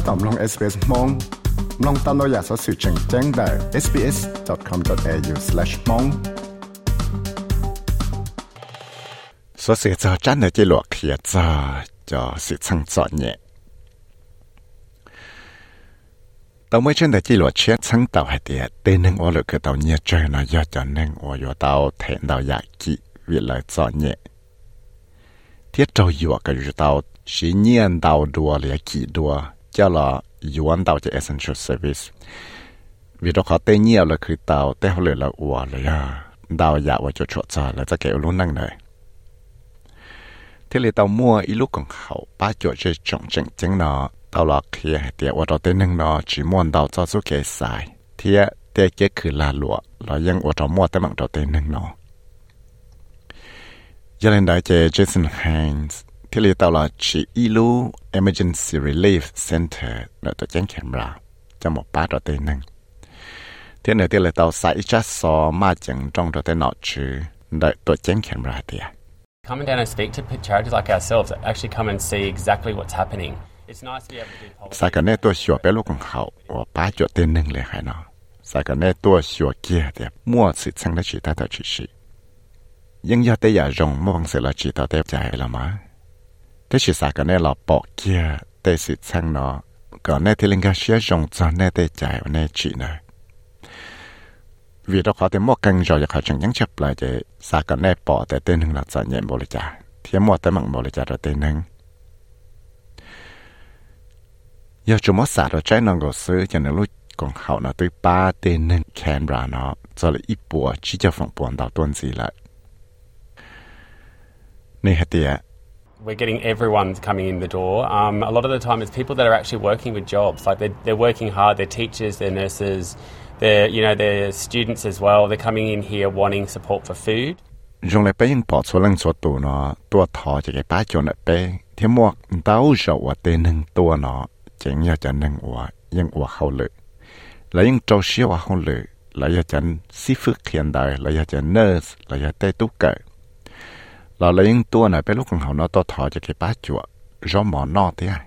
ถ้าตอบลอง SBS มองลองตามเราอยากสอสื่อแจ้งแจ้งได้ sbs.com.au/mong สอสื่อจอจันในจีหลวกเขียจอจอสื่อช่างจอเนี่ยตอนเมื่อเช่นแต่จีหลวกเชียช่างเต่าให้เดียเต้นหนึ่งอหรือคือเต่าเนี่ยเจอนอยอดจอหนึ่งออยู่เต่าแทนเต่าอยากกิวิเลยจอเนี่ยเทียเจ้าอยู่กับอยู่เต่าสีเนียนเต่าดัวเลยกี่ดัว cho là yuan tàu cho essential service. Vì đó khó tê nhiều là khi tàu tê họ lửa là ủa lấy à đào dạ và cho chỗ trả là ta kéo luôn năng này. Thế là tàu mua ít lúc còn hậu ba chỗ chơi trọng chỉnh chính nó tàu là khi tiệt và đó tê năng nó chỉ mua đào cho số kế xài. Thì tê kế cứ là lụa là ยัง và đó mua tới bằng đó tê năng nó Giờ lên đại chế Jason Haynes ที่เรียกตัวชีอีลู emergency relief center ในตัวแจ้งแคมราจะหมดป้าตัวเต็นึงที่ในที่เรียกตัวสายจัดสอมาจังจงตัวเต็นอชื่อในตัวแจ้งแคมราเดีย Coming down and speak to charities like ourselves that actually come and see exactly what's happening. It's nice to be able to do policy. สายกันในตัวชัวเป็นลูกของเขาว่าป้าจดเต็นนึงเลยให้เนาะสายกันในตัวชัวเกียเดียมั่วสิทั้งได้ชีตาตัวชีชี nhưng giờ tới giờ rong mua bằng sự là chỉ tao tới chạy là mà tới thế chỉ sao cái này là bỏ kia tới sự sang nó còn này thì linh cái xe rong cho này tới chạy và này chỉ này vì đó khó tới mua căn rồi họ chẳng nhắn chấp lại để sao cái này bỏ để tên hưng là cho nhẹ bồ trả thì mua tới mặn bồ lịch trả rồi tên hưng. Giờ chúng mua xả rồi trái nó gò sứ cho nên lúc còn hậu nó tới ba tên hưng Canberra nó cho là ít bùa, chỉ cho phòng buồn đào tuần gì lại. we're getting everyone coming in the door. Um, a lot of the time, it's people that are actually working with jobs. Like they're, they're working hard. They're teachers. They're nurses. They're you know they're students as well. They're coming in here wanting support for food. Là lấy những tua này bé lúc còn học nó to thọ cho cái bát chuột do mỏ no thế à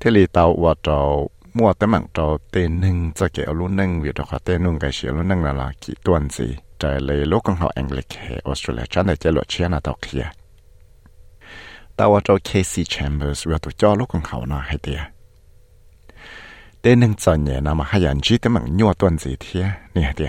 thế thì tàu và tàu mua tới mạng tàu tên nâng cho kiểu luôn nâng vì đó khó tên nâng cái xíu luôn nâng là là kỹ tuần gì trời lấy lúc còn hậu English Australia chán để chơi luật chia là tàu kia tàu và tàu Casey Chambers, vừa tụi cho lúc còn học nó hay thế. tên nâng cho nhẹ nào mà hai anh chỉ tới mạng nhua tuần gì thế nè thế.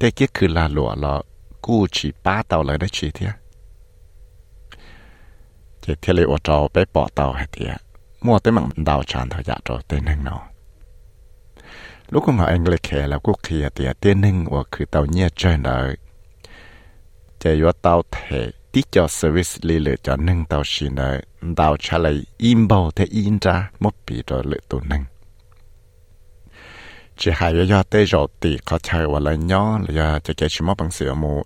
thế kia cứ là lụa lọ cú chỉ ba tàu lại đấy chỉ thế chỉ thế lấy ô tô bé bỏ tàu hết thế mua tới mạng đào tràn thời gian rồi tên nâng nó lúc mà anh lấy khè là quốc kia thì tên nâng của cứ tàu nhẹ chơi nợ chỉ có tàu thể tí cho service lý lựa cho nâng tàu xin nợ đào trả lại im bầu in ra mất bị rồi lựa tụ nâng chỉ hai giờ giờ tây rồi thì có chơi và lại nhỏ là chỉ cái chỉ mua bằng sữa mù.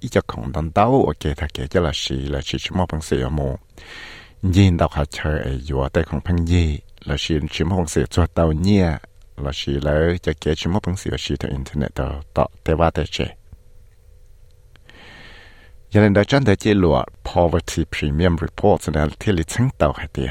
Ít cho không đàn đau ok thật cái cho là gì là chỉ chỉ mua bằng sữa mù. Nhìn đào hạt chơi yếu tây không phân gì, là chỉ chỉ mua bằng sữa cho tàu nhia là chỉ là chỉ cái chỉ mua bằng sữa chỉ từ internet đó đó tây ba tây chơi giờ nên chân để chế lụa, poverty premium report nên thiết lịch chứng tàu hay tiệt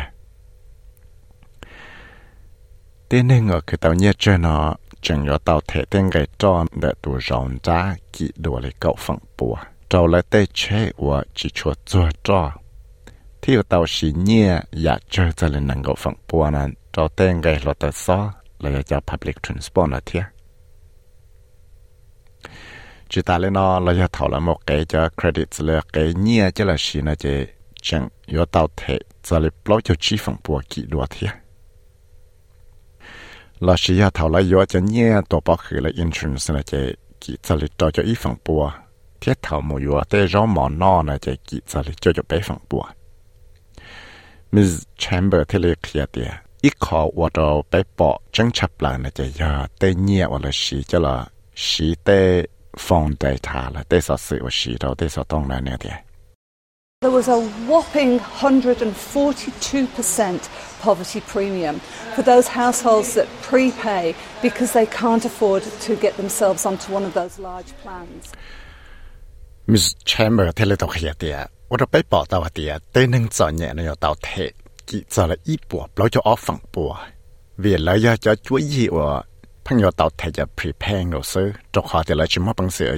tên nên ở cái tàu nhẹ chơi nó, chẳng có tàu thể tên cái tròn để tụ rộng ra kỹ đồ lấy cậu phẳng bùa. Trâu lấy tê chế và chỉ chua chua cho. Thì ở tàu xí nhẹ dạ chơi cho lên nâng cậu phẳng bùa nè trâu tên cái lọt tàu xó, là cho public transport là thiệt. Chỉ ta lên nó là thảo là một cái cho credit, là cái nhẹ cho là xí nó chỉ chẳng có tàu thể cho lấy block cho chi phẳng bùa kỹ đồ thiệt. เราเชียเท่าไรยอจะเนี่ยตัวปอคือละอินทรันส์นะเจกิจะลิจอจะอีฝั่งปัวเทียเท่ามูยัวแต่ร้องหมอนอนะเจกิจะลิจอจะไปฝั่งปัวมิสแชมเบอร์เทเลเคลียเตียอีขอวัดเราไปปอจังฉับหลังนะเจยาเตเนี่ยว่าละชีจะละชีเตฟองใจทาละเตสอดสื่อว่าชีเราเตสอดต้องนะเนี่ยเตีย There was a whopping 142% poverty premium for those households that prepay because they can't afford to get themselves onto one of those large plans. Ms. Chamber tell it here there. What a paper that there. They nung so nhẹ nó tao thế. Kỹ cho là ít bùa, lo cho off phẳng bùa. Vì lấy ra cho chuối gì ở. Phăng yo tao thế cho prepay ngô sư. Trong họ thì lấy chỉ mất you sự ở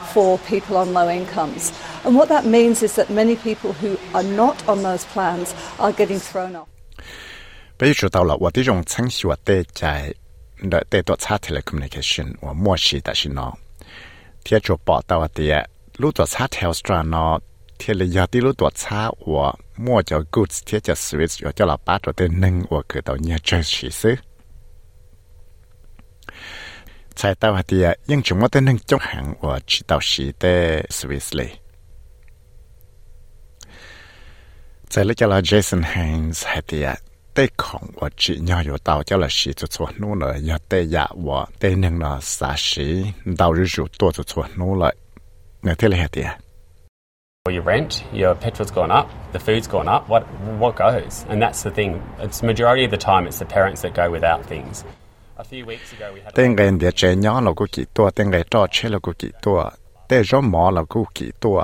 for people on low incomes. And what that means is that many people who are not on those plans are getting thrown off. 比如说到了我的用程序我得在的得多差 telecommunication 我默许的是呢，贴着报道的，如果差 Telstra 呢，贴了要的如果差我。mua cho goods thiết cho Swiss và cho là bát rồi tên nâng và cửa tàu nhà chơi 在到下底啊，因就我的能中行我去到西的 Swiss 嘞。在那叫了 rent, your petrol's gone up, the food's gone up. What what goes? And that's the thing. It's majority of the time, it's the parents that go without things. A few weeks ago we had. Tên ngày địa trẻ nhỏ là có kỹ tua, tên ngày trò chế là có kỹ tua, tên gió mỏ là có kỹ tua.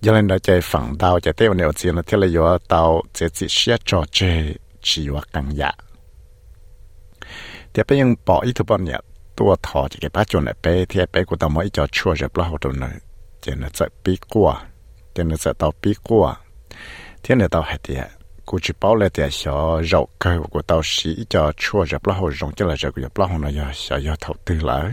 Giờ lên đó chạy phẳng đào chạy tiêu nhiều tiền là thế là yếu tàu chỉ chỉ xe trò chơi chỉ ว่า càng dạ. Thì bây giờ bỏ ít thứ bao nhiêu tua thọ chỉ cái bát chuẩn lại bé thì bé của tao mới cho chua rồi bao nhiêu rồi chỉ là chạy bí qua chỉ là chạy tàu bí qua thế là tàu hạt địa cú chỉ bảo là địa sở rau cây của tàu sĩ cho chua rồi bao hồi rong cho là rồi của bao hồi nó giờ sở giờ tư lỡ.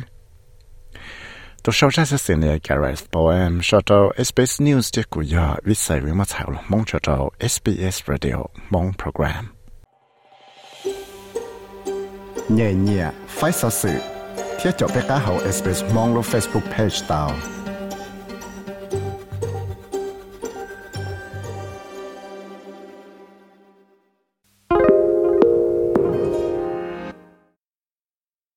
Tôi sau ra sẽ xin lại Gareth Bowen cho tàu SBS News tiếp của giờ, viết sai với mặt thảo mong cho tàu SBS Radio, mong program. Nhẹ nhẹ, phải sao sự thiết cho bé cá hậu SBS mong lo Facebook page tàu